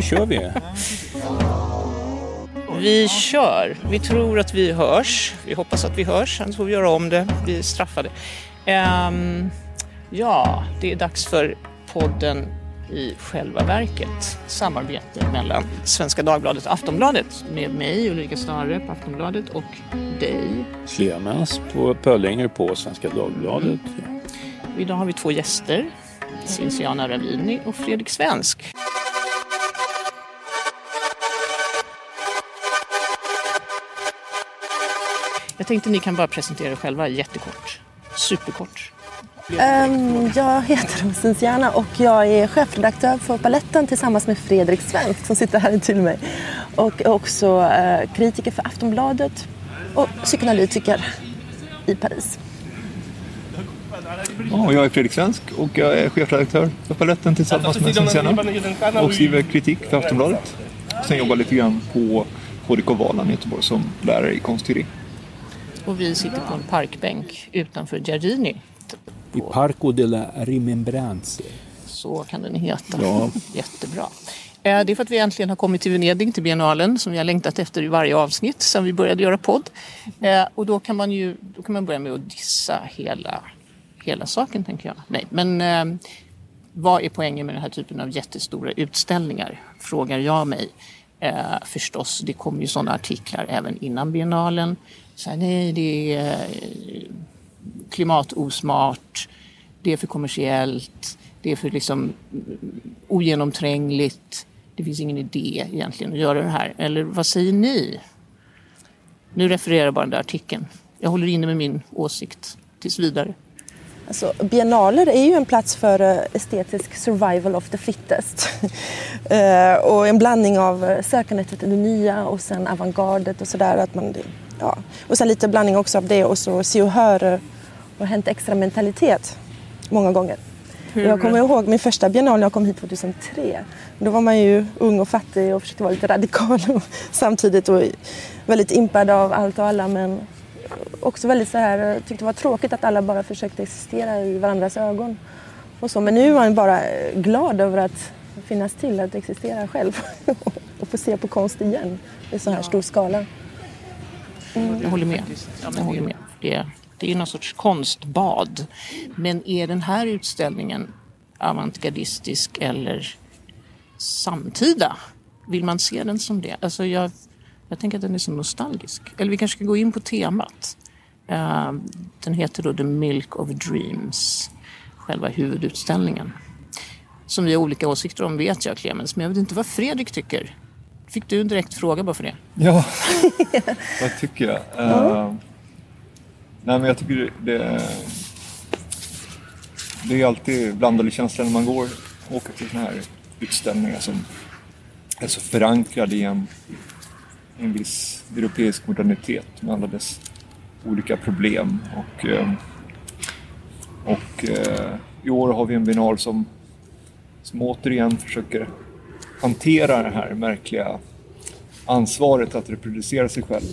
då kör vi. Vi kör. Vi tror att vi hörs. Vi hoppas att vi hörs, annars får vi göra om det. Vi är straffade. Ehm, ja, det är dags för podden i själva verket. Samarbete mellan Svenska Dagbladet och Aftonbladet med mig Ulrika Stare på Aftonbladet och dig. Clemens på Pöllinger på Svenska Dagbladet. Idag har vi två gäster. Cinciana Ravini och Fredrik Svensk. Jag tänkte ni kan bara presentera er själva jättekort. Superkort. Um, jag heter Rosenstjärna och jag är chefredaktör för Paletten tillsammans med Fredrik Svensk som sitter här till mig. Och också uh, kritiker för Aftonbladet och psykoanalytiker i Paris. Ja, jag är Fredrik Svensk och jag är chefredaktör för Paletten tillsammans med Cinciana och skriver kritik för Aftonbladet. Sen jobbar lite grann på HDK Valand i Göteborg som lärare i konstteori. Och vi sitter på en parkbänk utanför Giardini. I Parco della Rimembranze. Så kan den heta. Ja. Jättebra. Eh, Det är för att vi äntligen har kommit till Venedig, till biennalen, som vi har längtat efter i varje avsnitt sedan vi började göra podd. Eh, Och då kan man ju då kan man börja med att dissa hela, hela saken, tänker jag. Nej, men eh, vad är poängen med den här typen av jättestora utställningar? Frågar jag mig. Eh, förstås, det kom ju sådana artiklar även innan biennalen. Så här, nej, det är eh, klimatosmart, det är för kommersiellt, det är för liksom mm, ogenomträngligt. Det finns ingen idé egentligen att göra det här. Eller vad säger ni? Nu refererar jag bara den där artikeln. Jag håller inne med min åsikt tills vidare. Alltså, biennaler är ju en plats för eh, estetisk survival of the fittest. Eh, och en blandning av sökandet efter det nya och sen avantgardet och sådär. Att man, ja. Och sen lite blandning också av det och så se och höra och hänt extra mentalitet många gånger. Jag kommer ihåg min första biennal när jag kom hit 2003. Då var man ju ung och fattig och försökte vara lite radikal och samtidigt och väldigt impad av allt och alla men också väldigt så här, tyckte det var tråkigt att alla bara försökte existera i varandras ögon. Och så. Men nu är man bara glad över att finnas till, att existera själv och få se på konst igen i så här stor skala. Jag håller med. Jag håller med. Det, är- det är någon sorts konstbad. Men är den här utställningen avantgardistisk eller samtida? Vill man se den som det? Alltså jag, jag tänker att den är så nostalgisk. Eller vi kanske ska gå in på temat. Eh, Den heter då The Milk of Dreams, själva huvudutställningen. Som vi har olika åsikter om vet jag, Clemens, men jag vet inte vad Fredrik tycker. Fick du en direkt fråga bara för det? Ja, vad tycker jag? Eh, nej, men jag tycker det, det är alltid blandade känslor när man går åker till sådana här utställningar som är så förankrade i en, en viss europeisk modernitet med alla dess olika problem. Och, eh, och eh, i år har vi en biennal som, som återigen försöker hantera det här märkliga ansvaret att reproducera sig själv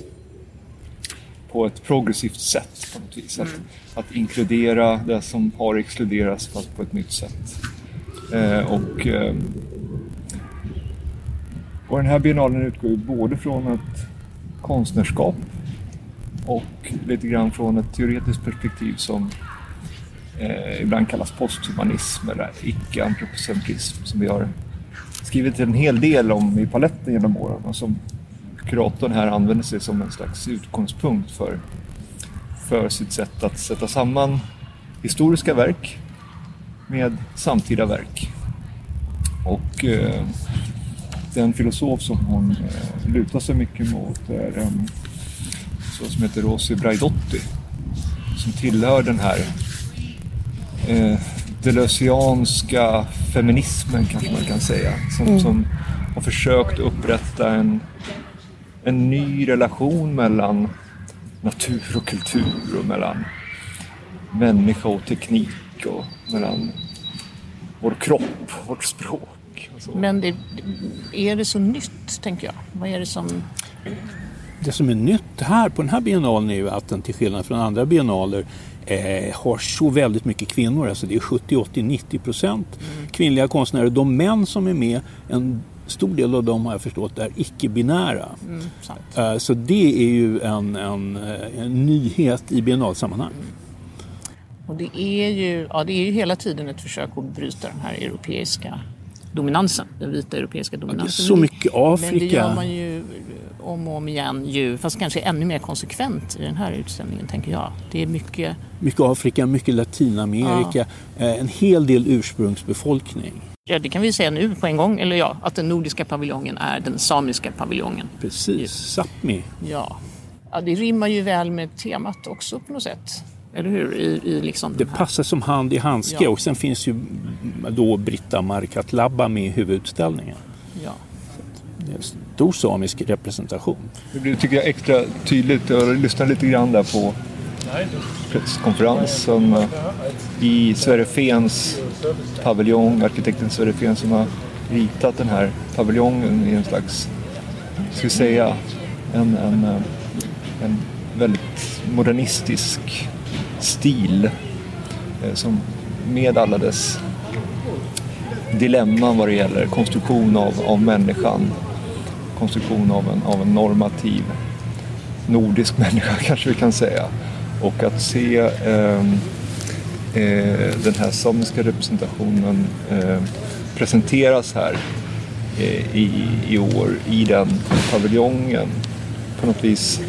på ett progressivt sätt på något vis. Att, att inkludera det som har exkluderats fast på ett nytt sätt. Eh, och, eh, och den här biennalen utgår ju både från ett konstnärskap och lite grann från ett teoretiskt perspektiv som eh, ibland kallas posthumanism eller icke-antropocentrism som vi har skrivit en hel del om i paletten genom åren och som kuratorn här använder sig som en slags utgångspunkt för, för sitt sätt att sätta samman historiska verk med samtida verk. Och eh, den filosof som hon eh, lutar sig mycket mot är en så som heter Rosi Braidotti som tillhör den här eh, deleuzianska feminismen kanske man kan säga. Som, som har försökt upprätta en, en ny relation mellan natur och kultur och mellan människa och teknik och mellan vår kropp, vårt språk. Och så. Men det, är det så nytt, tänker jag? Vad är det som... Det som är nytt här på den här biennalen är ju att den till skillnad från andra biennaler eh, har så väldigt mycket kvinnor. Alltså det är 70, 80, 90 procent kvinnliga konstnärer. De män som är med, en stor del av dem har jag förstått är icke-binära. Mm. Eh, Så det är ju en, en, eh, en nyhet i biennalsammanhang. Och det är, ju, ja, det är ju hela tiden ett försök att bryta den här europeiska dominansen, den vita europeiska dominansen. så mycket Men det Afrika. gör man ju om och om igen, ju, fast kanske ännu mer konsekvent i den här utställningen, tänker jag. Det är mycket, Mycket Afrika, mycket Latinamerika, eh, en hel del ursprungsbefolkning. ja det kan vi säga nu på en gång, eller ja, att den nordiska paviljongen är den samiska paviljongen. Precis, Sápmi. Ja. ja, det rimmar ju väl med temat också på något sätt. Eller hur? I, i liksom Det passar som hand i handske Ja. och sen finns ju då Britta Markatlabba med i huvudutställningen. Ja. Det är en stor samisk representation. Det blir tycker jag extra tydligt. Jag lyssnade lite grann där på presskonferensen i Sverre Fens paviljong. Arkitekten Sverre Fen som har ritat den här paviljongen i en slags, ska vi säga, en, en, en väldigt modernistisk stil. Eh, som med alla dess dilemman vad det gäller konstruktion av, av människan konstruktion av en, av en normativ nordisk människa kanske vi kan säga. Och att se eh, eh, den här samiska representationen eh, presenteras här eh, i, i år i den paviljongen på något vis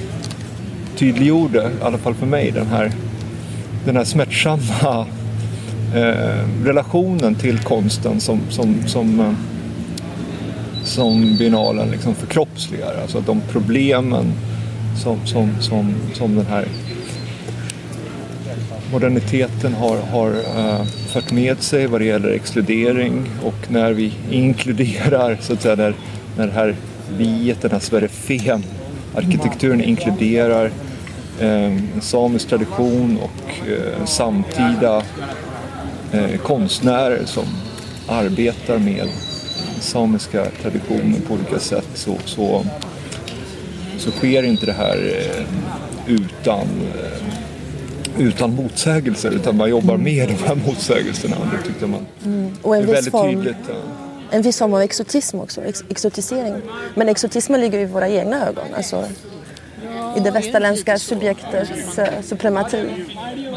tydliggjorde, i alla fall för mig, den här, den här smärtsamma eh, relationen till konsten som, som, som eh, som biennalen liksom förkroppsligar. Alltså att de problemen som, som, som, som den här moderniteten har, har uh, fört med sig vad det gäller exkludering och när vi inkluderar, så att säga, när, när det här viet, den här Sverrefen, arkitekturen inkluderar eh, en samisk tradition och eh, samtida eh, konstnärer som arbetar med samiska traditionen på olika sätt så, så, så sker inte det här eh, utan, eh, utan motsägelser utan man jobbar med de här motsägelserna. Det tyckte man Och en är viss väldigt form, tydligt. ja. en viss form av exotism också, ex exotisering. Men exotismen ligger i våra egna ögon, alltså i det västerländska subjektets eh, supremati.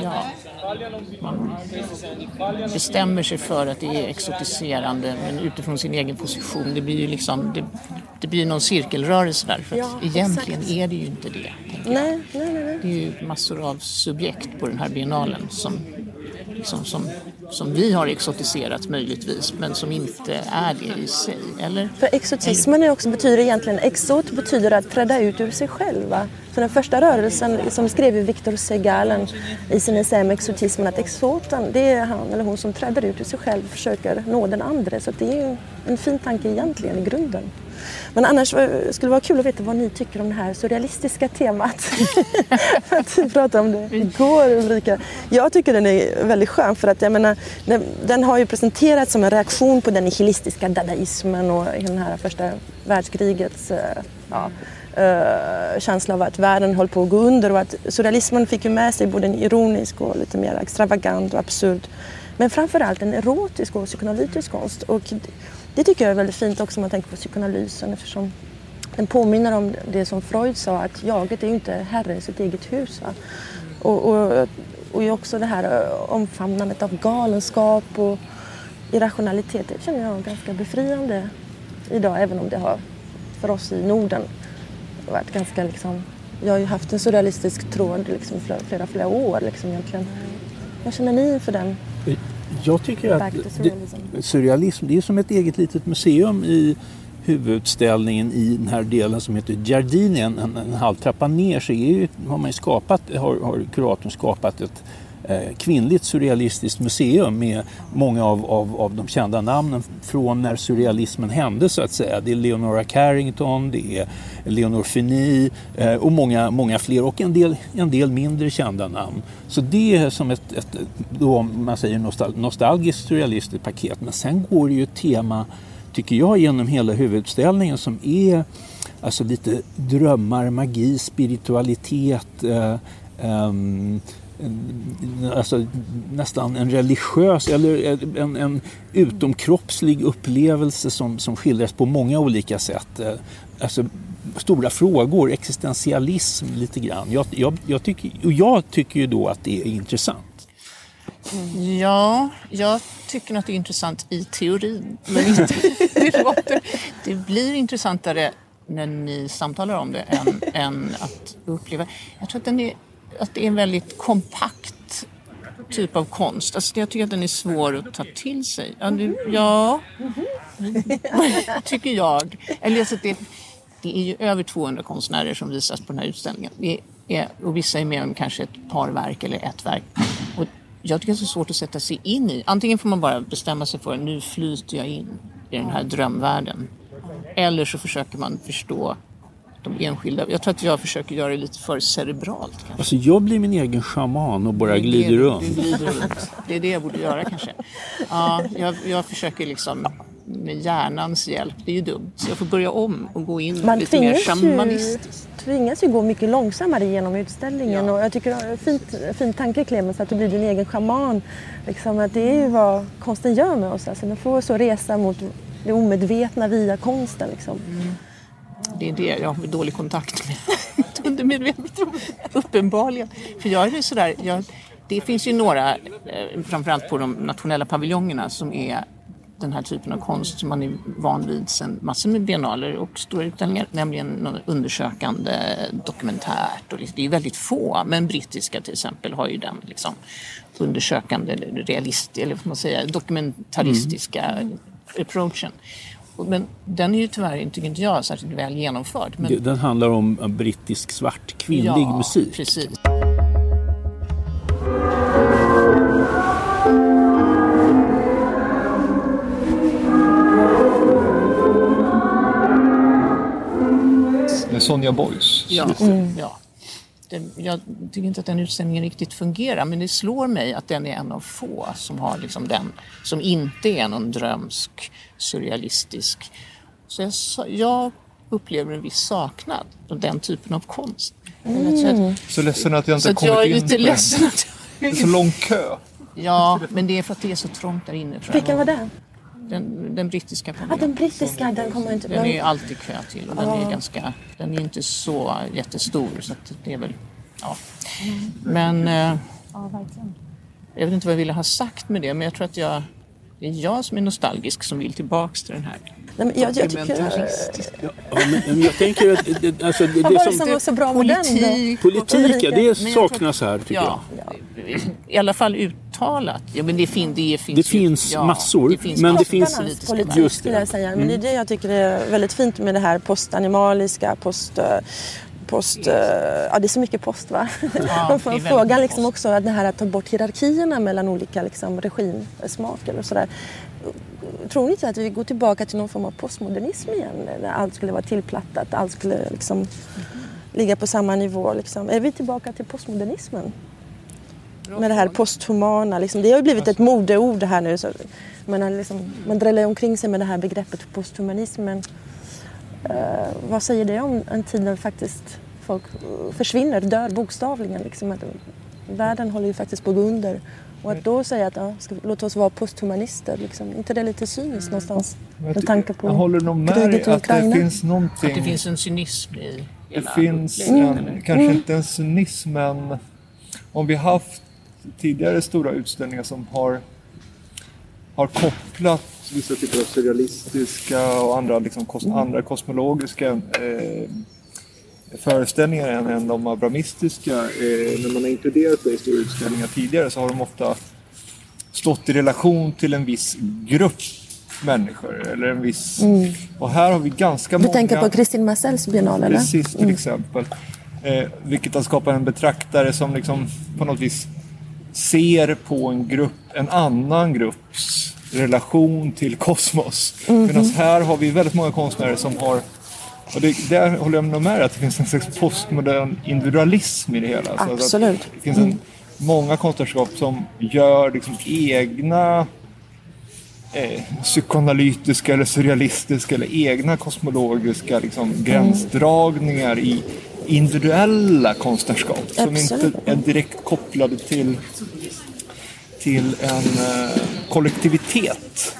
Ja. Man bestämmer sig för att det är exotiserande men utifrån sin egen position. Det blir ju liksom, det, det blir någon cirkelrörelse där för att Ja, egentligen exakt. är det ju inte det. Nej, nej, nej. Det är ju massor av subjekt på den här biennalen som, liksom, som, som vi har exotiserat möjligtvis men som inte är det i sig. Eller? För exotismen är också, betyder egentligen, exot betyder att träda ut ur sig själv. Va? Så den första rörelsen som skrev Victor Segalen i sin essä om exotismen att exoten det är han eller hon som träder ut ur sig själv och försöker nå den andra. Så det är en fin tanke egentligen i grunden. Men annars skulle det vara kul att veta vad ni tycker om det här surrealistiska temat. för att vi pratade om det igår Ulrika. Jag tycker den är väldigt skön för att jag menar, den, den har ju presenterats som en reaktion på den nihilistiska dadaismen och den här första världskrigets eh, ja, Uh, känsla av att världen höll på att gå under och att surrealismen fick ju med sig både en ironisk och lite mer extravagant och absurd men framförallt en erotisk och psykoanalytisk konst. Och det, tycker jag är väldigt fint också om man tänker på psykoanalysen eftersom den påminner om det som Freud sa att jaget är ju inte herre i sitt eget hus. Va? Och, och, och också det här eh, omfamnandet av galenskap och irrationalitet. Det känner jag ganska befriande idag även om det har för oss i Norden varit ganska liksom jag har ju haft en surrealistisk tråd liksom flera, flera, flera år liksom egentligen. Vad känner ni för den? Jag tycker att to det, surrealism. surrealism det är som ett eget litet museum i huvudutställningen i den här delen som heter Giardini. En, en, halv trappa ner så är ju, har, man skapat, har, har kuratorn skapat ett Eh, kvinnligt surrealistiskt museum med många av, av, av de kända namnen från när surrealismen hände så att säga. Det är Leonora Carrington, det är Leonor Fini eh, och många, många fler och en del, en del mindre kända namn. Så det är som ett, ett då, man säger nostal nostalgiskt surrealistiskt paket. Men sen går det ju ett tema, tycker jag, genom hela huvudutställningen som är alltså lite drömmar, magi, spiritualitet, eh, ehm, alltså, nästan en religiös eller en, en utomkroppslig upplevelse som, som skildras på många olika sätt. Eh, alltså, stora frågor, existentialism lite grann. Jag, jag, jag, tycker, och jag tycker ju då att det är intressant. Ja, jag tycker att det är intressant i teorin. Men inte, det, låter, det blir intressantare när ni samtalar om det än, än att uppleva. Jag tror att, den är, att det är en väldigt kompakt typ av konst. Alltså jag tycker att den är svår att ta till sig. Ja, nu, ja tycker jag. Eller alltså det, det är ju över 200 konstnärer som visas på den här utställningen. Det är, och vissa är med om kanske ett par verk eller ett verk. Och jag tycker det är så svårt att sätta sig in i. Antingen får man bara bestämma sig för att nu flyter jag in i den här drömvärlden. Eller så försöker man förstå de enskilda. Jag tror att jag försöker göra det lite för cerebralt. Kanske. Alltså jag blir min egen shaman och bara glider runt. glider runt. Det är det jag borde göra kanske. Ja, jag, jag försöker liksom med hjärnans hjälp. Det är ju dumt. Så jag får börja om och gå in Man lite mer shamanistiskt. Man tvingas ju gå mycket långsammare genom utställningen. Ja. Och jag tycker det är fint, fin tanke Clemens att du blir din egen shaman. Liksom, att det är ju vad konsten gör med oss. Alltså, den får så resa mot det omedvetna via konsten. Liksom. Mm. Det är det jag har dålig kontakt med. Undermedvetet, uppenbarligen. För jag är sådär, jag, det finns ju några, eh, framförallt på de nationella paviljongerna, som är den här typen av konst som man är van vid sedan massor med biennaler och stora utställningar, nämligen undersökande dokumentärt. Och det är väldigt få, men brittiska till exempel har ju den liksom undersökande, realist, eller vad man säga, dokumentaristiska mm. approachen. Men den är ju tyvärr inte, inte jag särskilt väl genomförd. Men... Den handlar om brittisk svart kvinnlig ja, musik. Precis. Sonja Boys. Ja. Mm. ja. Det, jag tycker inte att den utställningen riktigt fungerar men det slår mig att den är en av få som har liksom den, som inte är någon drömsk, surrealistisk. Så jag, jag upplever en viss saknad av den typen av konst. Mm. Så ledsen att jag inte så kommit jag är in lite på ledsen att Det är så lång kö. Ja, men det är för att det är så trångt där inne. Vilken var det? Den, den brittiska Ja, den brittiska, den kommer inte... Den är alltid kö till och den är ganska, den är inte så jättestor så att det är väl, ja. Men, eh, jag vet inte vad jag ville ha sagt med det men jag tror att jag, det är jag som är nostalgisk som vill tillbaks till den här Nej, men jag, jag, tycker, ja, men jag tänker att det, alltså, det, det det som var så bra med den politik, politik ja, det saknas här tycker ja, jag. I alla fall uttalat. Ja, men det, fin, det finns, det finns ja, massor. Det finns men det finns politik just skulle jag säga. Men det är det jag tycker är väldigt fint med det här postanimaliska, post post... Ja, det är så mycket post va? Ja, Frågan liksom också att det här att ta bort hierarkierna mellan olika liksom, regimsmaker och sådär. Tror ni inte att vi går tillbaka till någon form av postmodernism igen? När allt skulle vara tillplattat, allt skulle liksom mm. ligga på samma nivå. Liksom. Är vi tillbaka till postmodernismen? Med det här posthumana. Liksom. Det har ju blivit ett modeord här nu. Så man, liksom, man dräller omkring sig med det här begreppet posthumanism. Men, uh, vad säger det om en tid när faktiskt folk försvinner, dör bokstavligen? Liksom, världen håller ju faktiskt på att gå under. Och att då säga att ja, ska, låt oss vara posthumanister, liksom, inte det lite cyniskt mm. någonstans? Med tanke på jag håller nog med kriget i Ukraina. Att det finns någonting... Att det finns en cynism i Det finns en, mm. kanske mm. inte en cynism men om vi haft tidigare stora utställningar som har, har kopplat vissa typer av surrealistiska och andra, liksom, kos, mm. andra kosmologiska eh, föreställningar än, de abramistiska. Eh, när man har inkluderat det i stora utställningar tidigare så har de ofta stått i relation till en viss grupp människor. Eller en viss... Mm. Och här har vi ganska du många... Du tänker på Kristin Marcells biennale? Precis, till mm. exempel. Eh, vilket har skapat en betraktare som liksom på något vis ser på en grupp, en annan grupps relation till kosmos. Mm. Medan här har vi väldigt många konstnärer som har och det, där håller jag nog med att det finns en slags postmodern individualism i det hela. Absolut. det finns en, mm. många konstnärskap som gör liksom egna eh, psykoanalytiska eller surrealistiska eller egna kosmologiska liksom, gränsdragningar i individuella konstnärskap som Absolut. inte är direkt kopplade till, till en eh, kollektivitet.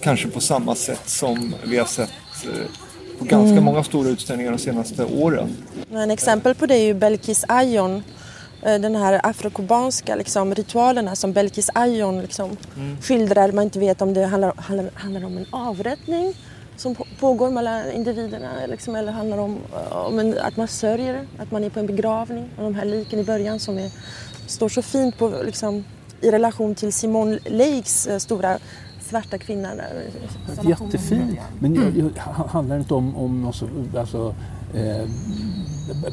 Kanske på samma sätt som vi har sett eh, på ganska många stora utställningar de senaste åren. En exempel på det är ju Belkis Ayon. eh, Den här afrokubanska liksom, ritualerna som Belkis Ayon liksom, skildrar. Man inte vet om det handlar, handlar, handlar om en avrättning som på- pågår mellan individerna liksom, eller handlar om, eh, om en, att man sörjer, att man är på en begravning. Och de här liken i början som är, står så fint på, liksom, i relation till Simone Leiggs eh, stora svarta kvinna. Där, Jättefin. Men jag- jag- ha- handlar det inte om, om något så, alltså, eh,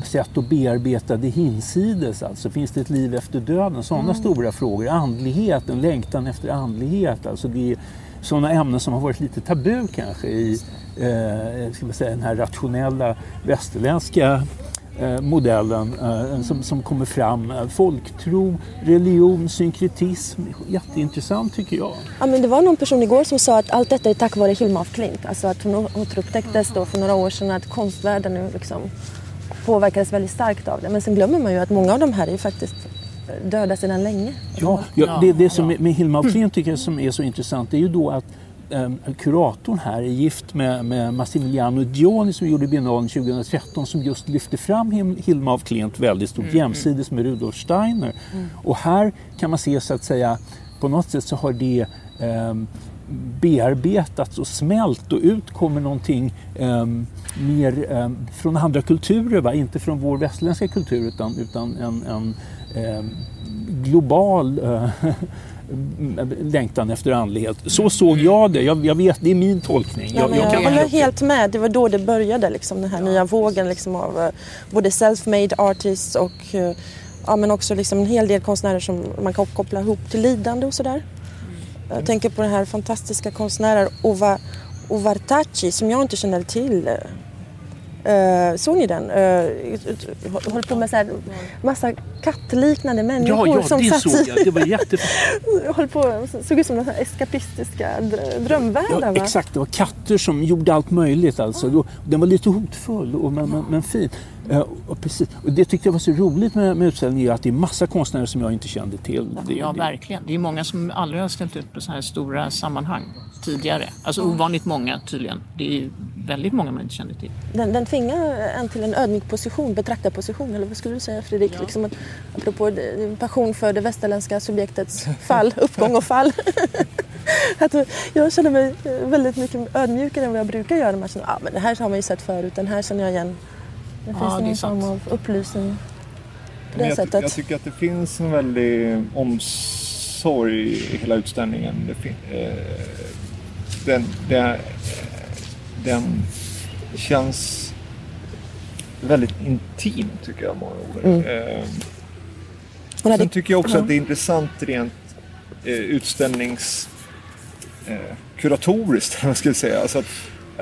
sätt att bearbeta det hinsides? Alltså, finns det ett liv efter döden? Sådana stora frågor. Andlighet, en längtan efter andlighet. Alltså, det är sådana ämnen som har varit lite tabu kanske i eh, ska man säga, den här rationella västerländska modellen eh, som, som kommer fram. Eh, Folktro, religion, synkretism. Jätteintressant tycker jag. Ja, men det var någon person igår som sa att allt detta är tack vare Hilma af Klint. Alltså att hon återupptäcktes då för några år sedan att konstvärlden nu liksom påverkades väldigt starkt av det. Men sen glömmer man ju att många av de här är ju faktiskt döda sedan länge. Ja, ja, det, det som med Hilma af Klint tycker jag som är så intressant det är ju då att eh, kuratorn här är gift med, med Massimiliano Gioni som gjorde biennalen 2013 som just lyfte fram Hilma af Klint väldigt stort jämsides med Rudolf Steiner. Och här kan man se så att säga på något sätt så har det eh, bearbetats och smält och ut kommer någonting eh, mer eh, från andra kulturer, va? inte från vår västerländska kultur utan, utan en, en eh, global eh, längtan efter andlighet. Så såg jag det. Jag, jag vet, det är min tolkning. Ja, Jag, jag jag, kan- håller helt med. Det var då det började, liksom, den här nya vågen liksom, av eh, både self-made artists och eh, ja, men också liksom, en hel del konstnärer som man kan koppla ihop till lidande och sådär. Jag tänker på den här fantastiska konstnären Ova, Ovartachi som jag inte känner till. Uh, såg ni den? Uh, håller på med så här, massa kattliknande människor ja, ja, som satt såg jag. Det var jätte... höll på, såg ut som några eskapistiska dr- drömvärldar. Ja, exakt, det var katter som gjorde allt möjligt. Alltså. Då- Den var lite hotfull och, men, men, men fin. Och, precis. och det tyckte jag var så roligt med, med utställningen, är att det är massa konstnärer som jag inte kände till. Det, Ja, det, verkligen. Det är många som aldrig har ställt ut på så här stora sammanhang tidigare. Alltså ovanligt många tydligen. Det är väldigt många man inte känner till. Den, den tvingar en till en ödmjuk position, betraktarposition, eller vad skulle du säga Fredrik? Liksom att, apropå din passion för det västerländska subjektets fall, uppgång och fall. att jag känner mig väldigt mycket ödmjukare än vad jag brukar göra. Man känner, ah, men det här har man ju sett förut, den här känner jag igen. Det finns Ja, det sant. form av upplysning på det jag, sättet. jag tycker att det finns en väldig omsorg i hela utställningen. Det eh, den, den, den känns väldigt intim tycker jag många gånger. Eh, Hon hade- Sen tycker jag också ja. att det är intressant rent eh, utställnings eh, kuratoriskt, vad ska jag säga. Alltså att, eh,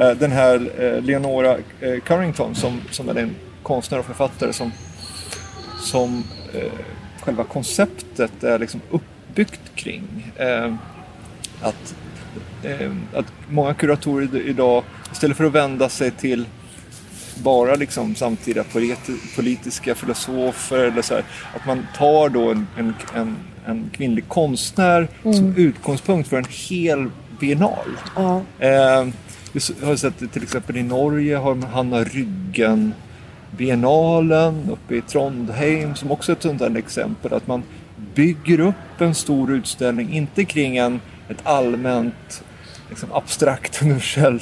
den här eh, Leonora eh, Carrington som, som är en konstnär och författare som, som eh, själva konceptet är liksom uppbyggt kring. Eh, att, eh, att många kuratorer id- idag, istället för att vända sig till bara liksom samtida politi- politiska filosofer eller så här, att man tar då en, en, en, kvinnlig konstnär som utgångspunkt för en hel biennal. Ja. Eh, vi s- har sett till exempel i Norge har man Hanna Ryggen biennalen uppe i Trondheim som också är ett sånt där exempel att man bygger upp en stor utställning, inte kring en, ett allmänt liksom abstrakt universell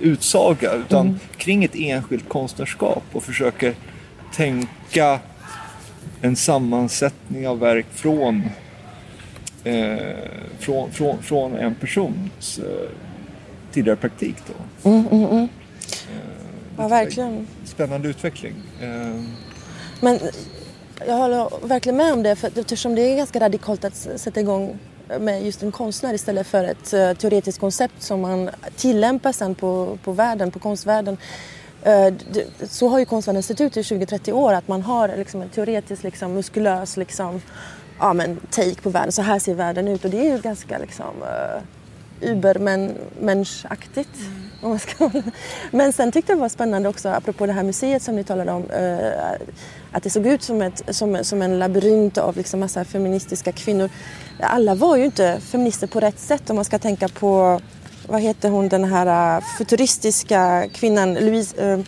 utsaga utan kring ett enskilt konstnärskap och försöker tänka en sammansättning av verk från, eh, från, från, från en persons eh, tidigare praktik. Då. Mm, mm, mm. Ja, verkligen. Spännande utveckling. Eh, Men jag håller verkligen med om det för eftersom det är ganska radikalt att sätta igång med just en konstnär istället för ett eh, teoretiskt koncept som man tillämpar sen på, på världen, på konstvärlden. Eh, det- Så har ju konstvärlden sett ut i 20-30 år att man har liksom en teoretisk, liksom, muskulös liksom, ja, men take på världen. Så här ser världen ut och det är ju ganska liksom, eh, man ska- Men sen tyckte jag det var spännande också, apropå det här museet som ni talade om, eh, att det såg ut som, ett, som, som en labyrint av liksom massa feministiska kvinnor. Alla var ju inte feminister på rätt sätt om man ska tänka på, vad heter hon, den här eh, futuristiska kvinnan, Louise, eh,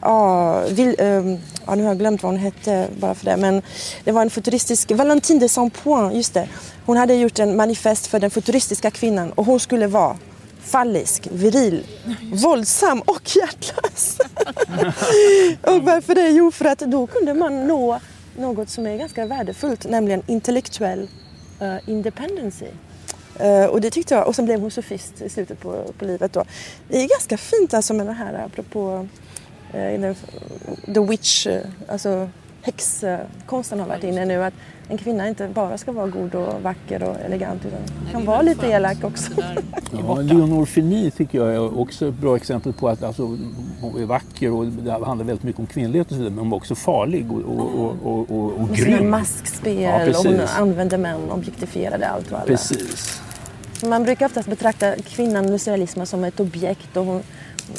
Ja, vill, um, ja, nu har jag glömt vad hon hette bara för det. Men det var en futuristisk, Valentine de Saint-Point, just det. Hon hade gjort en manifest för den futuristiska kvinnan och hon skulle vara fallisk, viril, våldsam och hjärtlös. och varför det? Jo, för att då kunde man nå något som är ganska värdefullt, nämligen intellektuell uh, independency. Uh, och det tyckte jag, och sen blev hon sofist i slutet på, på livet då. Det är ganska fint alltså med det här apropå eh, den, The Witch, eh, alltså häxkonsten har varit inne nu. Att en kvinna inte bara ska vara god och vacker och elegant utan kan vara lite elak också. Ja, Leonor Fini tycker jag är också ett bra exempel på att alltså, hon är vacker och det handlar väldigt mycket om kvinnlighet och så vidare, men hon var också farlig och, och, och, och, och, och Med grym. maskspel Ja, och hon använde män, objektifierade allt och alla. Precis. Man brukar oftast betrakta kvinnan Lucia som ett objekt och hon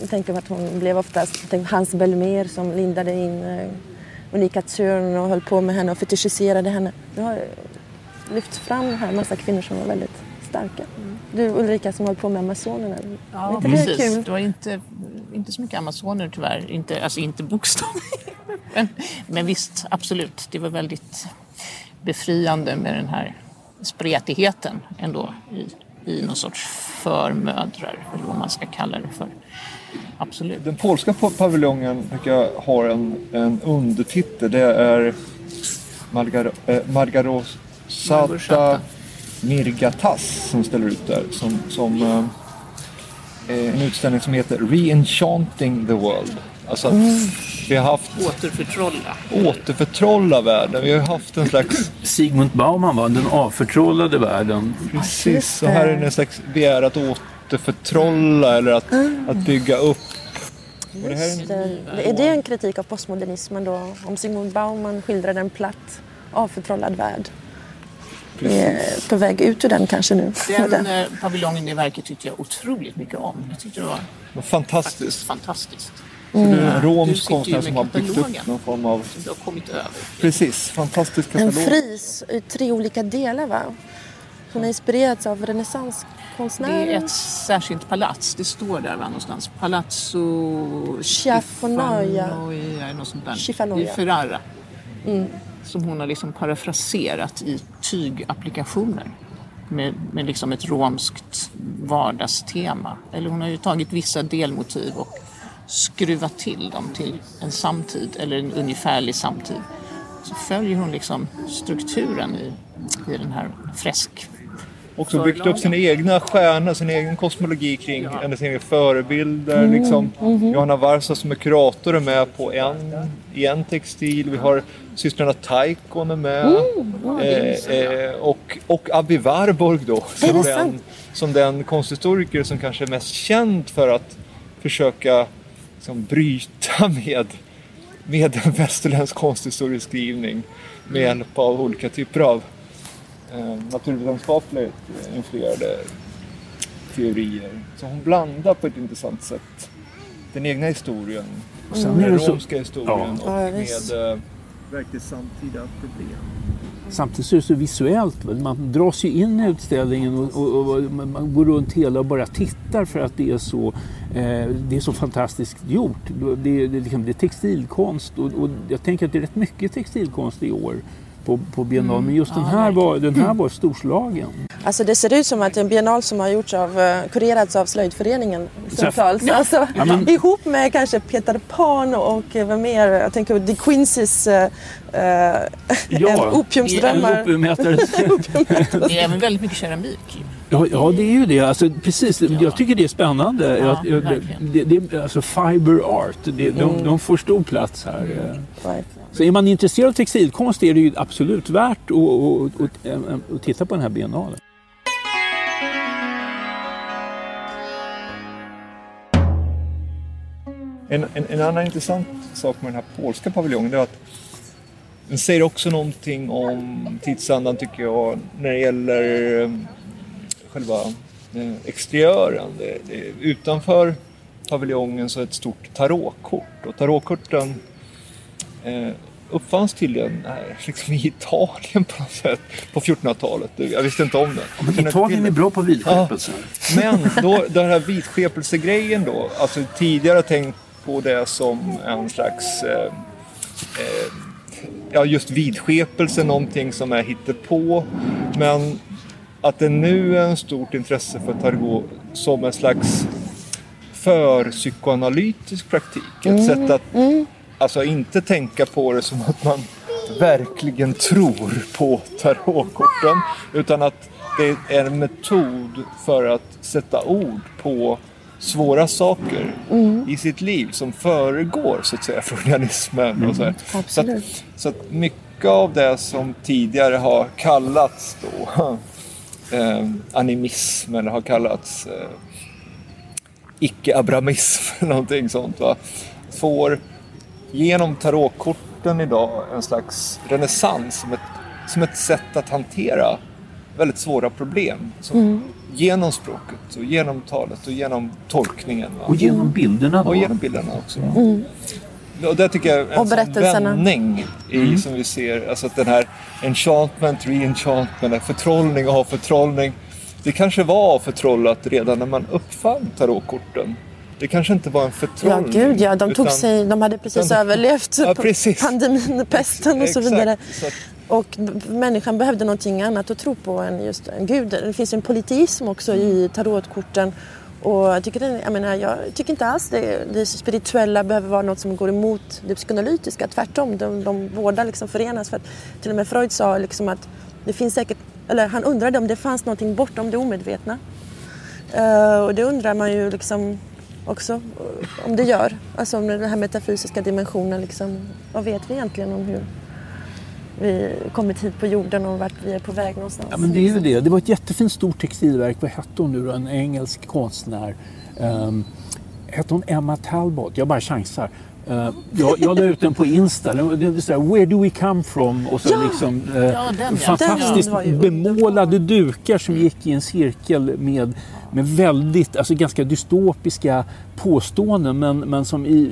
tänker att hon blev oftast tänker Hans Belmer som lindade in eh, Unika Thörn och höll på med henne och fetischiserade henne. Nu har jag lyft fram här en massa kvinnor som var väldigt starka. Du Ulrika som höll på med Amazonerna. Ja, inte det precis. kul? Det var inte, inte så mycket amazoner tyvärr. Inte, alltså inte bokstavligt. men, men visst, absolut. Det var väldigt befriande med den här spretigheten ändå i, i någon sorts förmödrar, eller vad man ska kalla det för. Absolut. Den polska pa- paviljongen tycker jag har en, en undertitel. Det är Margar, eh, Margarosata. Mirgatas som ställer ut där. Som, som eh, eh, en utställning som heter Reenchanting the World. Alltså att vi har haft Återförtrolla. återförtrolla världen. Vi har haft en slags Sigmund Bauman var den avförtrollade världen. Precis, och här är det en slags begär att återförtrolla eller att, att bygga upp. Och det här är en, det. Är det en kritik av postmodernismen då? Om Sigmund Bauman skildrade en platt, avförtrollad värld. På väg ut ur den kanske nu. Den eh, paviljongen i verket tyckte jag otroligt mycket om. Jag tyckte det var fantastiskt. fantastiskt. Det är en Du romsk konstnär som har byggt upp någon form av... Som du har kommit över. Precis, fantastisk En katalog. fris i tre olika delar va? Hon har inspirerats av Det renässanskonstnärer. är ett särskilt palats. Det står där va, någonstans. Palazzo där. Schifanoia. I Ferrara. Som hon har liksom parafraserat i tygapplikationer. Med, med liksom ett romskt vardagstema. Eller hon har ju tagit vissa delmotiv och skruvat till dem till en samtid eller en ungefärlig samtid. Så följer hon liksom strukturen i, i den här fresk Också byggt upp sina egna stjärnor, sin egen kosmologi kring Ja. hennes egna förebilder. Liksom. Johanna Varsa som är kurator är med på en, i en textil. Vi har systrarna Taikon är med. eh, eh, och, och Abby Warburg då. Som den, som den konsthistoriker som kanske är mest känd för att försöka liksom, bryta med, med en västerländsk konsthistorieskrivning med hjälp av olika typer av naturvetenskapligt influerade teorier. Så hon blandar på ett intressant sätt den egna historien, Sen är den det romska historien Ja. Och med eh, verkligt samtida problem. Samtidigt så är det så visuellt. Man dras ju in i utställningen och, och, och man går runt hela och bara tittar för att det är så, eh, det är så fantastiskt gjort. Det, det, är liksom, det är textilkonst och, och jag tänker att det är rätt mycket textilkonst i år på, på biennalen. Men just den, Ja, här var, den här var storslagen. Alltså det ser ut som att en biennal som har gjorts av, eh, kurerats av slöjdföreningen stundtals. Alltså, Ja, men- Ihop med kanske Peter Pan och eh, vad mer, jag tänker De Quincy's uh, Ja, opiumsdrömmar. Det är även väldigt mycket keramik. Ja, ja, det är ju det. Alltså, precis. Jag tycker det är spännande. Ja, Jag- jag- det, det, alltså fiber art, det, de, de får stor plats här. eh. Så är man intresserad av textilkonst är det ju absolut värt att, att, att, att titta på den här biennalen. En, en, en annan intressant sak med den här polska paviljongen är att den säger också någonting om tidsandan tycker jag när det gäller eh, själva eh, exteriören. Det, det, utanför paviljongen så är ett stort tarotkort och tarotkorten eh, uppfanns tydligen liksom i Italien på något sätt på 1400-talet. Jag visste inte om det. Men Italien är bra på vidskepelse. Ja, men då, den här vidskepelsegrejen då, alltså tidigare tänkt på det som en slags eh, eh, ja, just vidskepelse, någonting som är hittepå. Men att det nu är en stort intresse för tarot som en slags för psykoanalytisk praktik. Ett mm. sätt att mm. Alltså inte tänka på det som att man verkligen tror på tarotkorten. Utan att det är en metod för att sätta ord på svåra saker mm. i sitt liv som föregår så att säga freudianismen. Mm. Och så, så, att, så att mycket av det som tidigare har kallats då eh, animism eller har kallats eh, icke-abramism eller någonting sånt. Va? Får genom tarotkorten idag en slags renässans som ett, som ett sätt att hantera väldigt svåra problem. Som, mm. Genom språket och genom talet och genom tolkningen. Va? Och genom bilderna då? Och genom bilderna också. Mm. Och det tycker jag är en sån vändning i, mm. som vi ser. Alltså att den här enchantment, reenchantment, förtrollning och förtrollning. Det kanske var förtrollat redan när man uppfann tarotkorten. Det kanske inte var en förtrollning. Ja, gud ja. De, tog utan, sig, de hade precis utan, överlevt ja, precis. pandemin, pesten och så vidare. Och människan behövde någonting annat att tro på än just en gud. Det finns en politism också i tarotkorten. Och jag, tycker, det, jag, menar, jag tycker inte alls det, det spirituella behöver vara något som går emot det psykoanalytiska. Tvärtom, de, de båda liksom förenas. För att, till och med Freud sa liksom att det finns säkert, eller han undrade om det fanns någonting bortom det omedvetna. Uh, och det undrar man ju liksom också om det gör. Alltså om den här metafysiska dimensionen. Liksom, vad vet vi egentligen om hur vi kommit hit på jorden och vart vi är på väg någonstans. Ja, men det är ju det. Det var ett jättefint stort textilverk. Vad hette hon nu då? En engelsk konstnär. Um, hette hon Emma Talbot? Jag bara chansar. Uh, jag, jag la ut den på Insta. Det är Where do we come from? Och så ja! liksom, uh, ja, den, fantastiskt ja, bemålade dukar som gick i en cirkel med, med väldigt, alltså ganska dystopiska påståenden men, men som i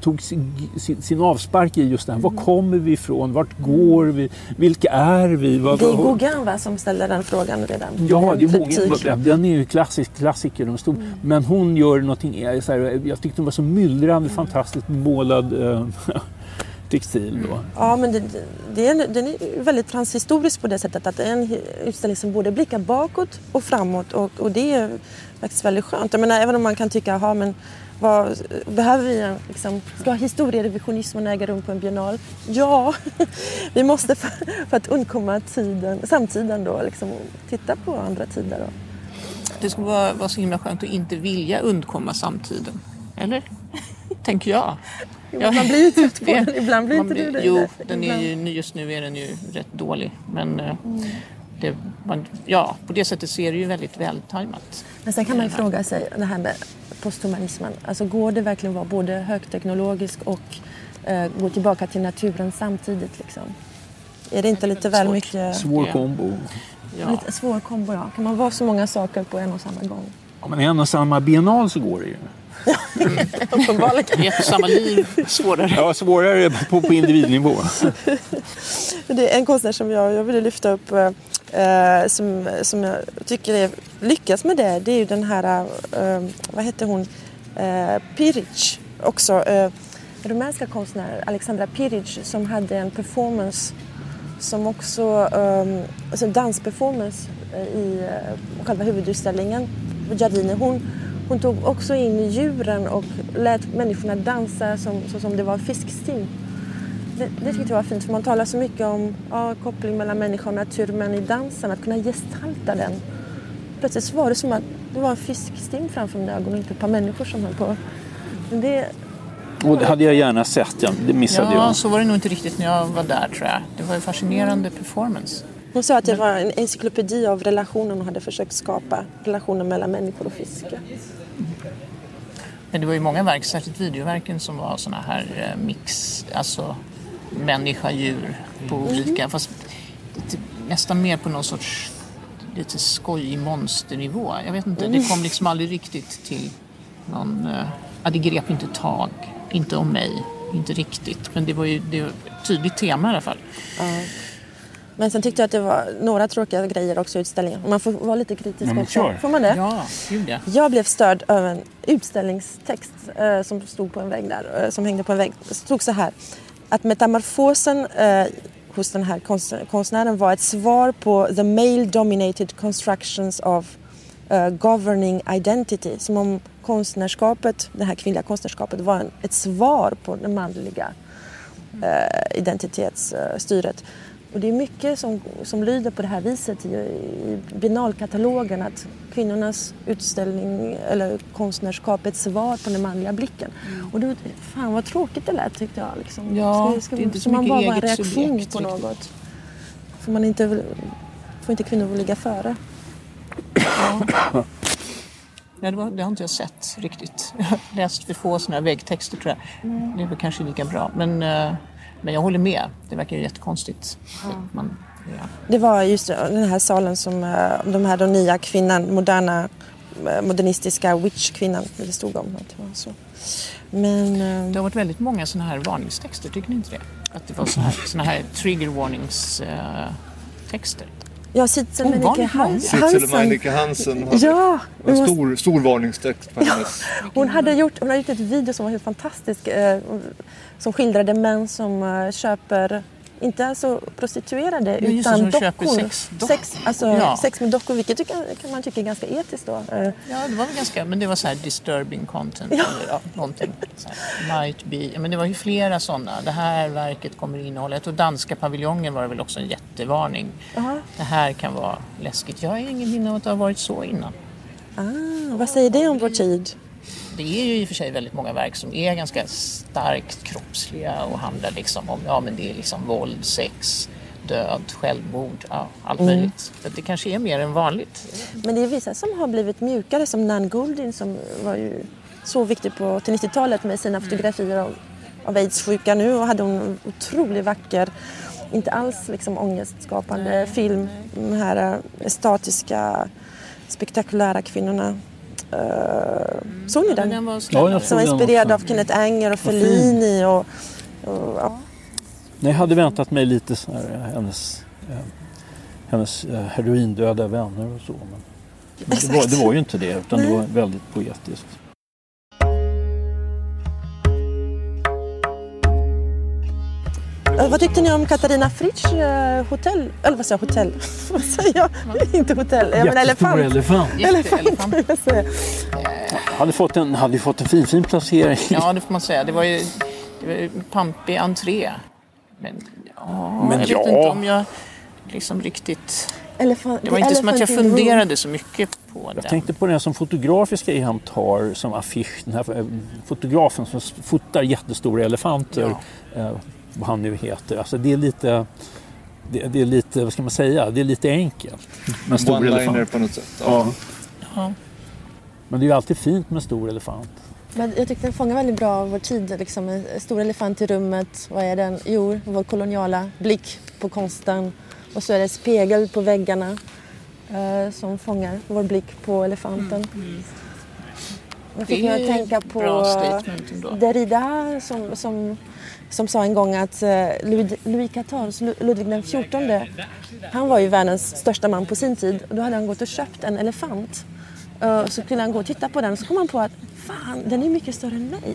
tog sin, sin, avspark i just det här. Var mm. kommer vi ifrån? Vart går vi? Vilka är vi? Vad, det är Gauguin va, som ställer den frågan redan? Ja, det är Gauguin. Den är ju klassisk klassiker. De stod, mm. Men hon gör någonting, eh, så här, jag tyckte hon var så myllrande, mm. fantastiskt målad äh, textil. Då. Ja, men det, det är, den är väldigt transhistorisk på det sättet att det är en utställning som både blickar bakåt och framåt och, och det är faktiskt väldigt skönt. Jag menar, även om man kan tycka, aha, men vad, behöver vi liksom, ska historierevisionismen äga rum på en biennal? Ja, vi måste för, för, att undkomma tiden, samtiden då, liksom, titta på andra tider. Då. Det skulle vara, vara så himla skönt att inte vilja undkomma samtiden. Eller? Tänker jag. Jo, man blir ju trött på den. Ibland blir inte blir, du det. Jo, den är ju, just nu är den ju rätt dålig. Men eh, mm. det, man, ja, på det sättet ser det ju väldigt vältajmat. Men sen kan man ju fråga sig det här med posthumanismen. Alltså går det verkligen att vara både högteknologisk och eh, gå tillbaka till naturen samtidigt? Liksom? Är det inte lite väl mycket... Svår kombo. Ja. Lite svår kombo, ja. Kan man vara så många saker på en och samma gång? Ja, men i en och samma biennal så går det ju. Uppenbarligen. Ett och samma liv, svårare. Ja, svårare på, på individnivå. det är en konstnär som jag, jag ville lyfta upp eh, som, som jag tycker är, lyckas med det, det är ju den här, eh, vad hette hon, eh, Piric också. Eh, rumänska konstnären Alexandra Piric som hade en performance som också, ehm, alltså eh, alltså dansperformance i eh, själva huvudutställningen Giardini. Hon, hon tog också in djuren och lät människorna dansa som, så som det var fiskstim det, det tyckte jag var fint för man talar så mycket om ja, koppling mellan människa och natur men i dansen, att kunna gestalta den. Plötsligt så var det som att det var en fiskstim framför mina ögon och inte ett par människor som höll på. Men det, och det hade jag gärna sett, ja. det missade ja, jag. Ja, så var det nog inte riktigt när jag var där tror jag. Det var en fascinerande performance. Hon sa att det var en encyklopedi av relationer hon hade försökt skapa. Relationer mellan människor och fiske. Men det var ju många verk, särskilt videoverken, som var såna här eh, mix, alltså människa, djur på olika, mm. fast nästan mer på någon sorts lite skojig monsternivå. Jag vet inte, det kom liksom aldrig riktigt till någon... eh, Ja, det grep inte tag. Inte om mig. Inte riktigt. Men det var ju det var ett tydligt tema i alla fall. Men sen tyckte jag att det var några tråkiga grejer också i utställningen. Man får vara lite kritisk Ja, men också. Får man det? Ja, gud ja. Jag blev störd av en utställningstext eh, som stod på en vägg där, eh, som hängde på en vägg. Det stod så här, att metamorfosen eh, hos den här konstnären var ett svar på the male dominated constructions of uh, governing identity. Som om konstnärskapet, det här kvinnliga konstnärskapet var en, ett svar på det manliga uh, identitetsstyret. Och det är mycket som, som lyder på det här viset i, i biennalkatalogen att kvinnornas utställning eller ett svar på den manliga blicken. Och då, fan vad tråkigt det lät tyckte jag. Liksom. Ja, ska, ska, det är inte så man mycket bara vara en eget reaktion subjekt på riktigt. något? Får, man inte, får inte kvinnor ligga före? Ja, det, var, det har inte jag sett riktigt. Jag har läst för få sådana här väggtexter tror jag. Det är väl kanske lika bra. Men, eh, men jag håller med. Det verkar ju jättekonstigt. Man, ja. Det var just den här salen som eh, de här då nya kvinnan, moderna, eh, modernistiska witch-kvinnan, det stod om att det var så. Men eh, Det har varit väldigt många sådana här varningstexter, tycker ni inte det? Att det var sådana här, såna här trigger warnings eh, texter. ja, Sitsen Menneke Ovanligt många. Hans- Sitzel Hansen. Hansen hade Ja, en måste- stor, stor varningstext på hennes. hon hade, gjort, hon hade gjort ett video som var helt fantastisk eh, som skildrade män som eh, köper inte alltså prostituerade Ja, det, utan som köper dockor. sexdockor. Sex, alltså, Ja. sex med dockor, vilket tycker, kan man tycka är ganska etiskt då. Eh, Ja, det var väl ganska, men det var så här disturbing content eller ja, någonting. Might be. Ja, men det var ju flera sådana. Det här verket kommer innehålla, jag tror danska paviljongen var det väl också en jättevarning. Jaha. Det här kan vara läskigt. Jag har ingen minne av att det har varit så innan. ah, vad säger det om vår tid? Det är ju i och för sig väldigt många verk som är ganska starkt kroppsliga och handlar liksom om, ja men det är liksom våld, sex, död, självmord, ja, allt möjligt. Så det kanske är mer än vanligt. Men det är vissa som har blivit mjukare som Nan Goulding som var ju så viktig på till 90-talet med sina fotografier av, av aidssjuka nu och hade en otroligt vacker, inte alls liksom ångestskapande film. De här eh, statiska, spektakulära kvinnorna. Uh, såg ni Men den? den var Ja, jag Som var inspirerad av Kenneth Anger och. Fellini och, och ja. Nej, jag hade väntat mig lite så här, eh, hennes, eh, hennes eh, heroindöda vänner och så. Men, men det, var, det var ju inte det utan det var väldigt poetiskt. Vad tyckte ni om Katarina Fritsch eh, hotell? Eller vad säger jag? Hotell? vad säger jag? Inte hotell. Jag menar elefant. elefant. Vill jag säga. Hade fått en, hade ju fått en fin, fin placering. Ja, det får man säga. Det var ju, det var ju pampig entré. Men, ja, Men jag ja. vet inte om jag liksom riktigt... Elefant, Det var inte som att jag funderade så mycket på Jag den. tänkte på den som fotografiska Eham tar som affisch. Den här eh, fotografen som fotar jättestora elefanter. Eh, vad han nu heter. Alltså det är lite... Det, det är lite, vad ska man säga, det är lite enkelt. med en stor One-liner elefant. på något sätt. Ja. Ja. Men det är ju alltid fint med stor elefant. Men jag tyckte den fångar väldigt bra vår tid. Liksom, en stor elefant i rummet. Vad är den? Jo, vår koloniala blick på konsten. Och så är det spegel på väggarna eh, som fångar vår blick på elefanten. Jag fick Det mig är att tänka på. Derrida som, som, som sa en gång att eh, Louis, XIV, Ludvig den XIV, han var ju världens största man på sin tid. Och då hade han gått och köpt en elefant. Eh, Så kunde han gå och titta på den och så kom han på att fan, den är mycket större än mig.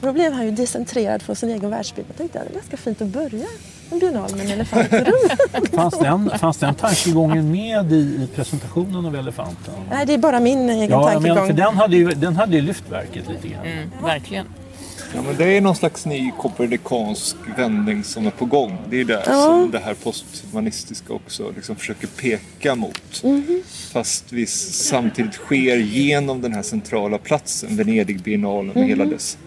Och då blev han ju decentrerad från sin egen världsbild. Jag tänkte att det är ganska fint att börja en biennal med en elefant i rummet. Fanns den, fanns den tankegången med i, i presentationen av elefanten? Nej, det är bara min egen Ja, tankegång. för den hade ju, den hade ju lyft verket lite grann. Mm, verkligen. Ja, men det är någon slags ny kopernikansk vändning som är på gång. Det är det Ja. som det här posthumanistiska också liksom försöker peka mot. Mhm. Fast vi samtidigt sker genom den här centrala platsen, Venedigbiennalen med Mhm. hela dess,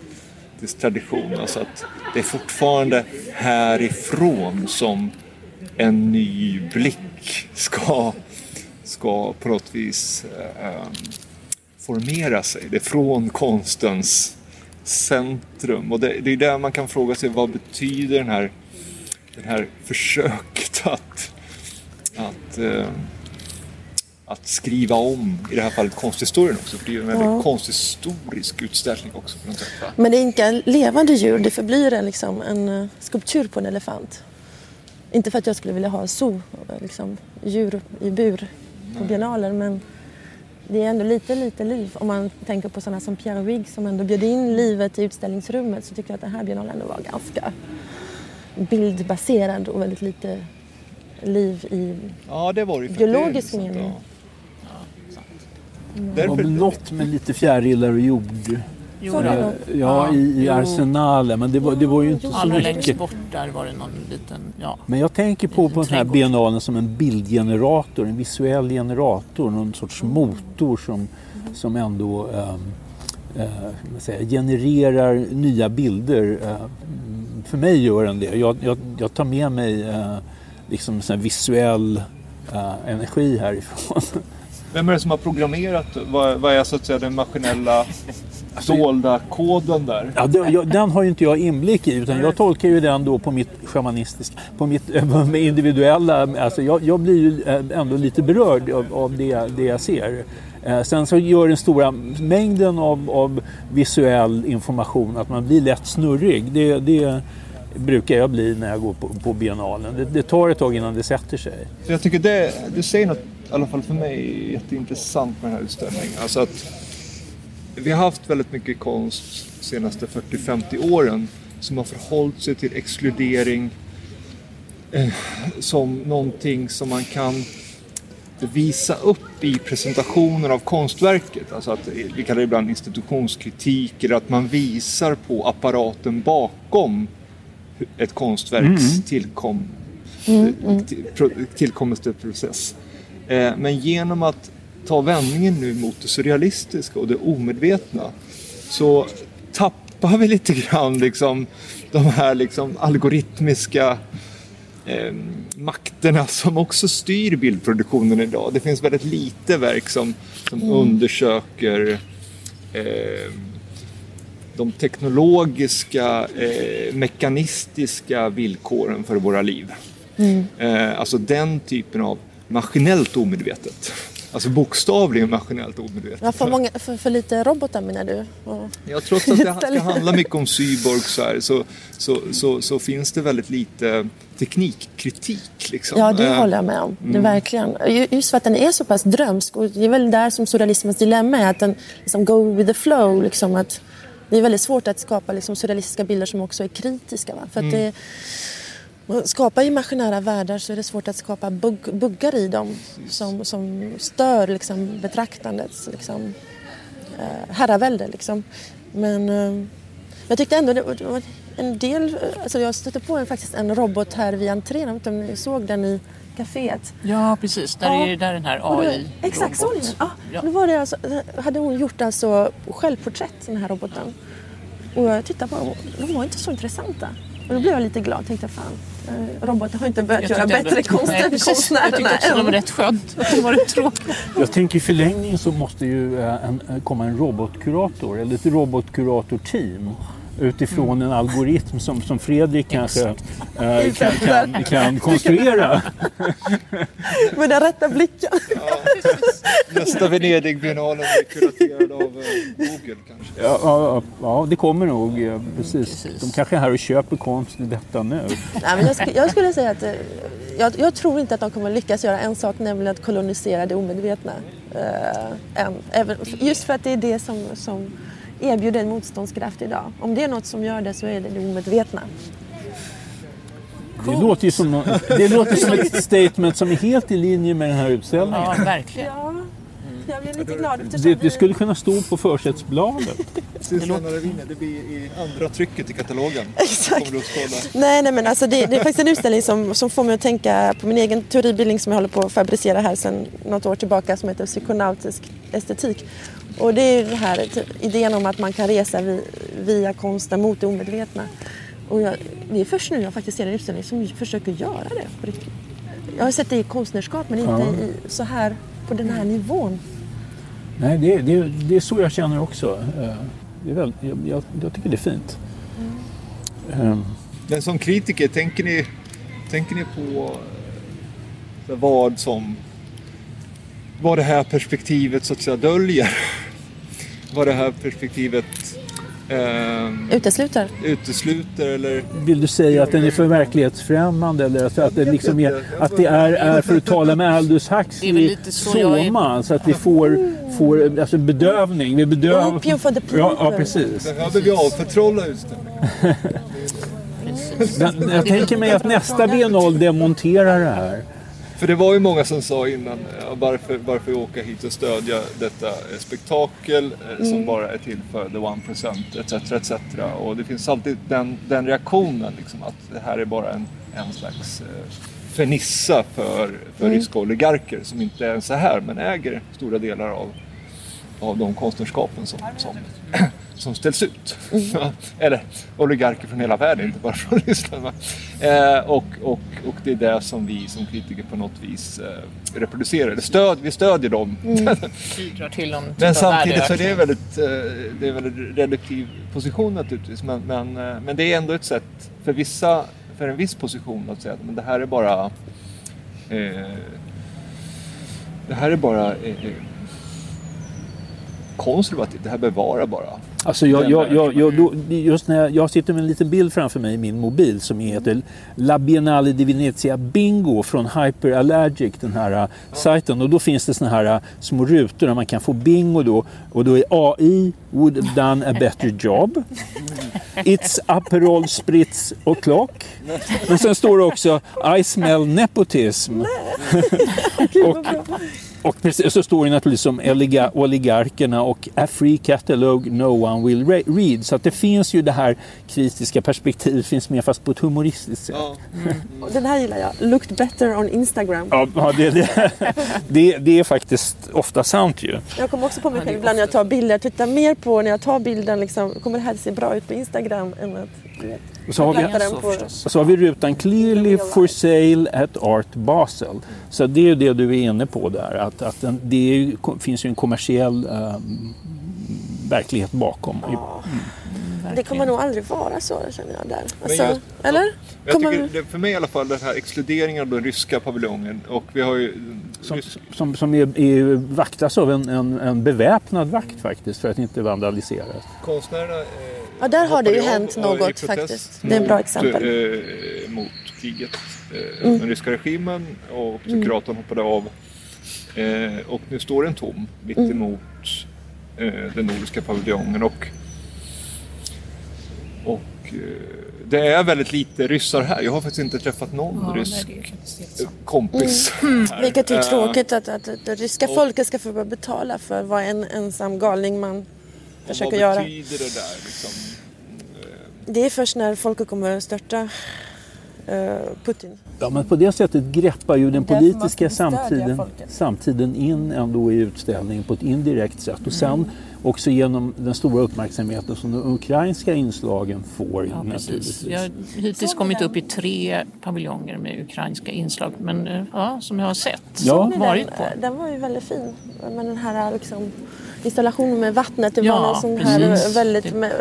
dess tradition. Alltså att det är fortfarande härifrån som en ny blick ska, ska på något vis eh, formera sig. Det är från konstens centrum. Och det, det är där man kan fråga sig vad betyder den här, den här försöket att, att, eh, att skriva om, i det här fallet konsthistorien också. För det är ju en väldigt ja. konsthistorisk utställning också. På något sätt, va? Men det är inte levande djur, det förblir en, liksom, en uh, skulptur på en elefant. Inte för att jag skulle vilja ha zoo, liksom, djur i bur på biennaler men det är ändå lite, lite liv. Om man tänker på sådana som Pierre Wigg som ändå bjöd in livet i utställningsrummet så tycker jag att den här biennalen ändå var ganska bildbaserad och väldigt lite liv i ja, det var det biologisk mening. Ja. Mm. Det var väl något med lite fjärilar och jord. Ja, ja, i, i arsenalen. Men det var, det var ju inte så Allra mycket. längst bort där var det någon liten... Ja, men jag tänker på, på den här biennalen som en bildgenerator, en visuell generator, någon sorts motor som, som ändå ähm, äh, säga, genererar nya bilder. Äh, för mig gör den det. Jag, jag, jag tar med mig äh, liksom sån visuell energi härifrån. Vem är det som har programmerat? Vad, vad är så att säga den maskinella dolda koden där? Ja, den, jag, den har ju inte jag inblick i utan jag tolkar ju den då på mitt shamanistiska, på mitt individuella, alltså jag, jag blir ju eh, ändå lite berörd av, av det, det jag ser. Eh, sen så gör den stora mängden av, av visuell information att man blir lätt snurrig. Det, det brukar jag bli när jag går på, på biennalen. Det, det tar ett tag innan det sätter sig. Jag tycker det, du säger något i alla fall för mig, jätteintressant med den här utställningen. Alltså att vi har haft väldigt mycket konst de senaste 40-50 åren som har förhållit sig till exkludering eh, som någonting som man kan visa upp i presentationer av konstverket. Alltså att, vi kallar det ibland institutionskritik eller att man visar på apparaten bakom ett konstverks mm. tillkom, mm, mm. tillkommelseprocess. Eh, men genom att ta vändningen nu mot det surrealistiska och det omedvetna så tappar vi lite grann liksom de här liksom algoritmiska eh, makterna som också styr bildproduktionen idag. Det finns väldigt lite verk som, som mm. undersöker eh, de teknologiska, eh, mekanistiska villkoren för våra liv. Mm. Eh, alltså den typen av maskinellt omedvetet. Alltså bokstavligen maskinellt omedvetet. Ja, för, många, för, för lite robotar menar du? Och... Ja, trots att det ska handla mycket om cyborgs så, så, så, så, så finns det väldigt lite teknikkritik. Liksom. Ja, det äh, håller jag med om. Mm. Det verkligen. Just för att den är så pass drömsk. Och det är väl där som surrealismens dilemma är. Att den liksom go with the flow. Liksom, att det är väldigt svårt att skapa liksom, surrealistiska bilder som också är kritiska. Va? För mm. det, skapar imaginära världar så är det svårt att skapa bugg, buggar i dem som, som stör liksom, betraktandets liksom, eh, herravälde. Liksom. Men eh, jag tyckte ändå det var en del... Alltså jag stötte på en, faktiskt en robot här vid entrén. Jag vet inte om ni såg den i kaféet. Ja, precis. Där ja. är där den här AI Exakt, så ja, ja. Då var det alltså, hade hon gjort alltså självporträtt, den här roboten. Och jag tittade på dem de var inte så intressanta. Och då blev jag lite glad. Tänkte fan, robotar har inte börjat göra bättre konst än konstnärerna. Jag tyckte också de var rätt skönt. Det var rätt tråkigt. Jag tänker i förlängningen så måste ju eh, en, eh, komma en robotkurator eller ett robotkuratorteam utifrån mm. en algoritm som, som Fredrik kanske äh, kan, kan, kan, konstruera. Med den rätta blicken. Ja, nästa Venedigbiennalen blir kuraterad av Google kanske. Ja, ja, ja, det kommer nog. Ja, precis. De kanske är här och köper konst i detta nu. Nej, men jag, sk jag skulle säga att jag, jag, tror inte att de kommer lyckas göra en sak, nämligen att kolonisera det omedvetna. Än. Även, just för att det är det som, som erbjuder en motståndskraft idag. Om det är något som gör det så är det det omedvetna. Det låter ju som, det låter som ett statement som är helt i linje med den här utställningen. Ja, verkligen. Ja, jag blir lite glad det, det skulle kunna stå på försättsbladet. Det blir i andra trycket i katalogen. Exakt. Nej, nej, men alltså det, det, är faktiskt en utställning som, som får mig att tänka på min egen teoribildning som jag håller på att fabricera här sedan något år tillbaka som heter psykonautisk estetik. Och det är den här idén om att man kan resa via konsten mot det omedvetna. Och jag, det är först nu jag faktiskt ser en utställning som försöker göra det. Jag har sett det i konstnärskap men inte ja. i, så här på den här nivån. Nej, det, det, det är så jag känner också. Eh, det är väl, jag, jag tycker det är fint. Mm. Men som kritiker, tänker ni, tänker ni på vad som vad det här perspektivet så att säga döljer. Vad det här perspektivet eh, Utesluter? utesluter eller Vill du säga att den är för verklighetsfrämmande eller att, att, det, liksom är, att det är, är för att tala med Aldous Det är väl Huxley soma så att vi får, får alltså bedövning. Vi bedöv... Opium for the people. Ja, ja, precis. behöver vi avförtrolla utställningen? Jag tänker mig att nästa biennal demonterar det här. För det var ju många som sa innan, ja, varför, varför åka hit och stödja detta eh, spektakel eh, som bara är till för the one percent etc. etc. Och det finns alltid den, den reaktionen liksom, att det här är bara en, en slags eh, fernissa för, för ryska oligarker som inte ens är här men äger stora delar av, av de konstnärskapen som, som, som ställs ut. Eller oligarker från hela världen, inte bara från Ryssland. Eh, och, och, och det är det som vi som kritiker på något vis eh, reproducerar. Eller stöd, vi stödjer dem. bidrar till någon typ men samtidigt så är det väldigt, eh, det är en väldigt reduktiv position naturligtvis. Men, men, eh, men det är ändå ett sätt för vissa, för en viss position att säga att men det här är bara eh, det här är bara eh, konservativt, det här bevarar bara. Alltså jag, jag, jag, jag, då, just när jag, jag sitter med en liten bild framför mig i min mobil som heter La Biennale di Venezia Bingo från Hyperallergic, den här uh, sajten. Och då finns det såna här uh, små rutor där man kan få bingo då. Och då är AI would have done a better job. It's Aperol Spritz och klock. Men sen står det också I smell nepotism. och, och precis, så står det naturligtvis om oliga, oligarkerna och A free catalog no one will re- read. Så att det finns ju det här kritiska perspektivet finns med fast på ett humoristiskt sätt. Och Den här gillar jag. Looked better on Instagram. Ja, ja, det, det, det, det är faktiskt ofta sant ju. Jag kommer också på mig själv ibland när jag tar bilder. Jag tittar mer på när jag tar bilden, liksom, kommer det här se bra ut på Instagram än att Och så har vi, så har vi rutan Clearly for sale at Art Basel. Så det är ju det du är inne på där. Att, att den, det är ju, finns ju en kommersiell ehm, verklighet bakom. Det kommer nog aldrig vara så känner jag där. Alltså, jag- eller? Jag Kommer... tycker, det, för mig i alla fall, den här exkluderingen av den ryska paviljongen och vi har ju... Som, som, som är, är, vaktas av en, en, en beväpnad vakt faktiskt för att inte vandaliseras. konstnärerna eh, Ja, där har det ju hänt något faktiskt. Det är ett bra exempel. Mm. Eh, mot kriget, eh, den ryska regimen och psykiatern hoppade av. Eh, och nu står den tom mitt Mm. emot eh, den nordiska paviljongen. Och, och eh, det är väldigt lite ryssar här. Jag har faktiskt inte träffat någon Ja, rysk kompis. Mm. här. Vilket är tråkigt att, att det ryska folket ska få betala för vad en ensam galning man försöker vad göra. betyder det där? Liksom? Det är först när folket kommer störta eh, Putin. Ja, men på det sättet greppar ju den politiska samtiden, samtiden in ändå i utställningen på ett indirekt sätt. Och sen Mm. också genom den stora uppmärksamheten som de ukrainska inslagen får Ja, naturligtvis. Jag har hittills kommit upp i tre paviljonger med ukrainska inslag. Men eh, ja, som jag har sett, Ja. varit den, på. eh, den var ju väldigt fin. Men den här liksom, installationen med vattnet, det Ja, var någon sån här precis. väldigt... Det- Med,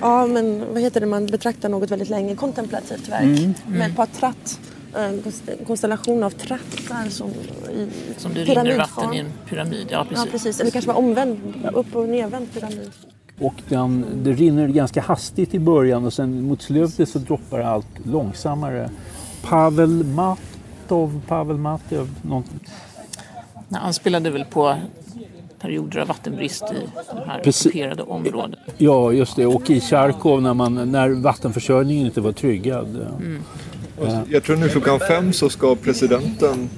ja, men vad heter det, man betraktar något väldigt länge. Kontemplativt verk Mm. med ett par tratt. En konst- konstellation av trattar som i Som det rinner vatten i en pyramid. Ja, precis. Ja, precis. Eller kanske var omvänd, upp och nervänd pyramid. Och den, det rinner ganska hastigt i början och sen mot slutet så droppar det allt långsammare. Pavel Matov, Pavel Matov, någon, Nej, Han spelade väl på perioder av vattenbrist i de här Precis. ockuperade områden. ja just det, och i Charkov när, man, när vattenförsörjningen inte var tryggad. Och Jag tror nu klockan fem så ska presidenten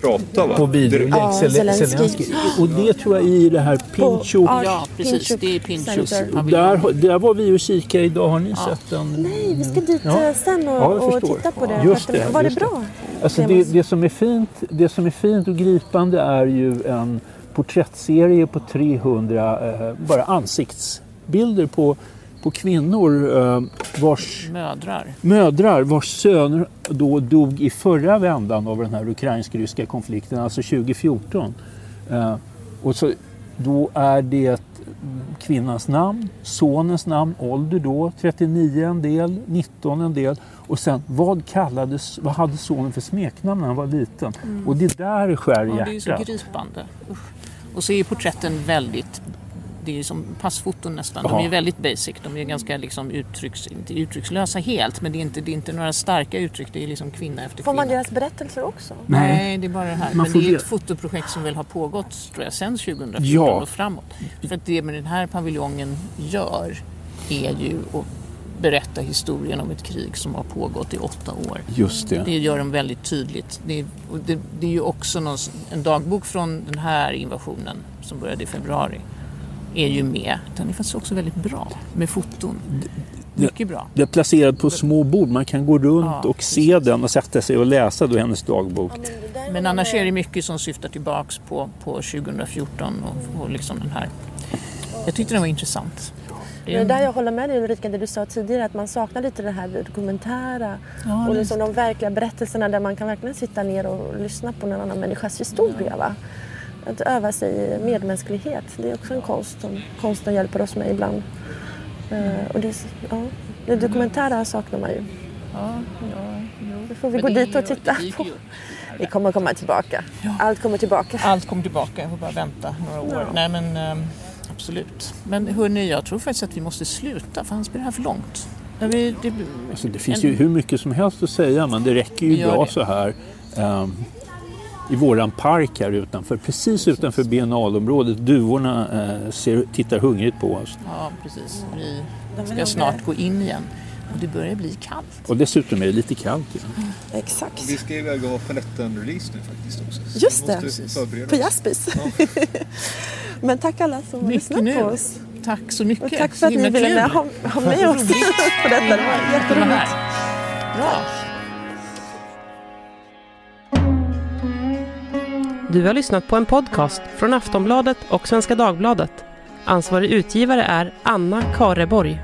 prata va? På video. Direkt. Ja, Zel- Zelensky. Zelensky. Och det tror jag i det här Pinchuk. ja, Ja, precis. Det är Pinchuk. Där, där var vi och kikade idag. Har ni sett den? Nej, vi ska dit Ja. eh, sen och, Ja, och titta på det. Just det, Var det just det. bra? Alltså det, det, som är fint, det som är fint och gripande är ju en porträttserie på 300 eh, bara ansiktsbilder på, på kvinnor eh, vars Mödrar. mödrar vars söner då dog i förra vändan av den här ukrainsk-ryska konflikten, alltså 2014. Eh, och så, då är det kvinnans namn, sonens namn, ålder då, 39 en del, 19 en del och sen vad kallades, vad hade sonen för smeknamn när han var liten? Och det där skär Ja, det är ju så hjärtat. gripande. Usch. Och så är ju porträtten väldigt det är ju som passfoton nästan. De är ju väldigt basic. De är ganska liksom uttrycks, inte uttryckslösa helt men det är, inte, det är inte några starka uttryck. Det är liksom kvinna efter Får kvinna. man deras berättelser också? Nej. Nej, det är bara det här. Man Men får det är ett fotoprojekt som väl har pågått tror jag, sedan 2014 Ja. och framåt. För att det med den här paviljongen gör är ju att berätta historien om ett krig som har pågått i åtta år. Just det. Det gör de väldigt tydligt. Det det, det är ju också någon, en dagbok från den här invasionen som började i februari är ju med. Den är faktiskt också väldigt bra med foton. Mycket bra. Det är placerad på små bord. Man kan gå runt Ja, och se den och sätta sig och läsa då hennes dagbok. Men annars är det mycket som syftar tillbaks på, på 2014 och, och liksom den här. Jag tyckte den var intressant. Det är där jag håller med dig Ulrika, det du sa tidigare att man saknar lite det här dokumentära Ja, och det- liksom de verkliga berättelserna där man kan verkligen sitta ner och lyssna på en annan människas historia. Va? Att öva sig i medmänsklighet, det är också en konst som konsten hjälper oss med ibland. Eh, och det, ja, det dokumentära saknar man ju. ja, ja, jo. Det får vi Men gå det dit och titta det på. Vi kommer komma tillbaka. Allt kommer tillbaka. Allt kommer tillbaka, jag får bara vänta några år. Ja. Nej men ehm, absolut. Men hörni, jag tror faktiskt att vi måste sluta för annars blir det här för långt. Vi- det, Alltså, det finns ju hur mycket som helst att säga men det räcker ju bra det. så här. ehm, I våran park här utanför, precis utanför biennalområdet. Duvorna eh, ser, tittar hungrigt på oss. ja, precis. Vi ska snart gå in igen. Och det börjar bli kallt. Och dessutom är det lite kallt. Ja. Exakt. Vi ska iväg och ha Paletten-release nu faktiskt också. Så Just det. På. Jaspis. Men tack alla som har Mycket lyssnat nu. på oss. Tack så mycket. Och tack Så för att ni ville kul. med, ha, ha med oss på detta. Det var jätteroligt. Bra. Du har lyssnat på en podcast från Aftonbladet och Svenska Dagbladet. Ansvarig utgivare är Anna Kareborg.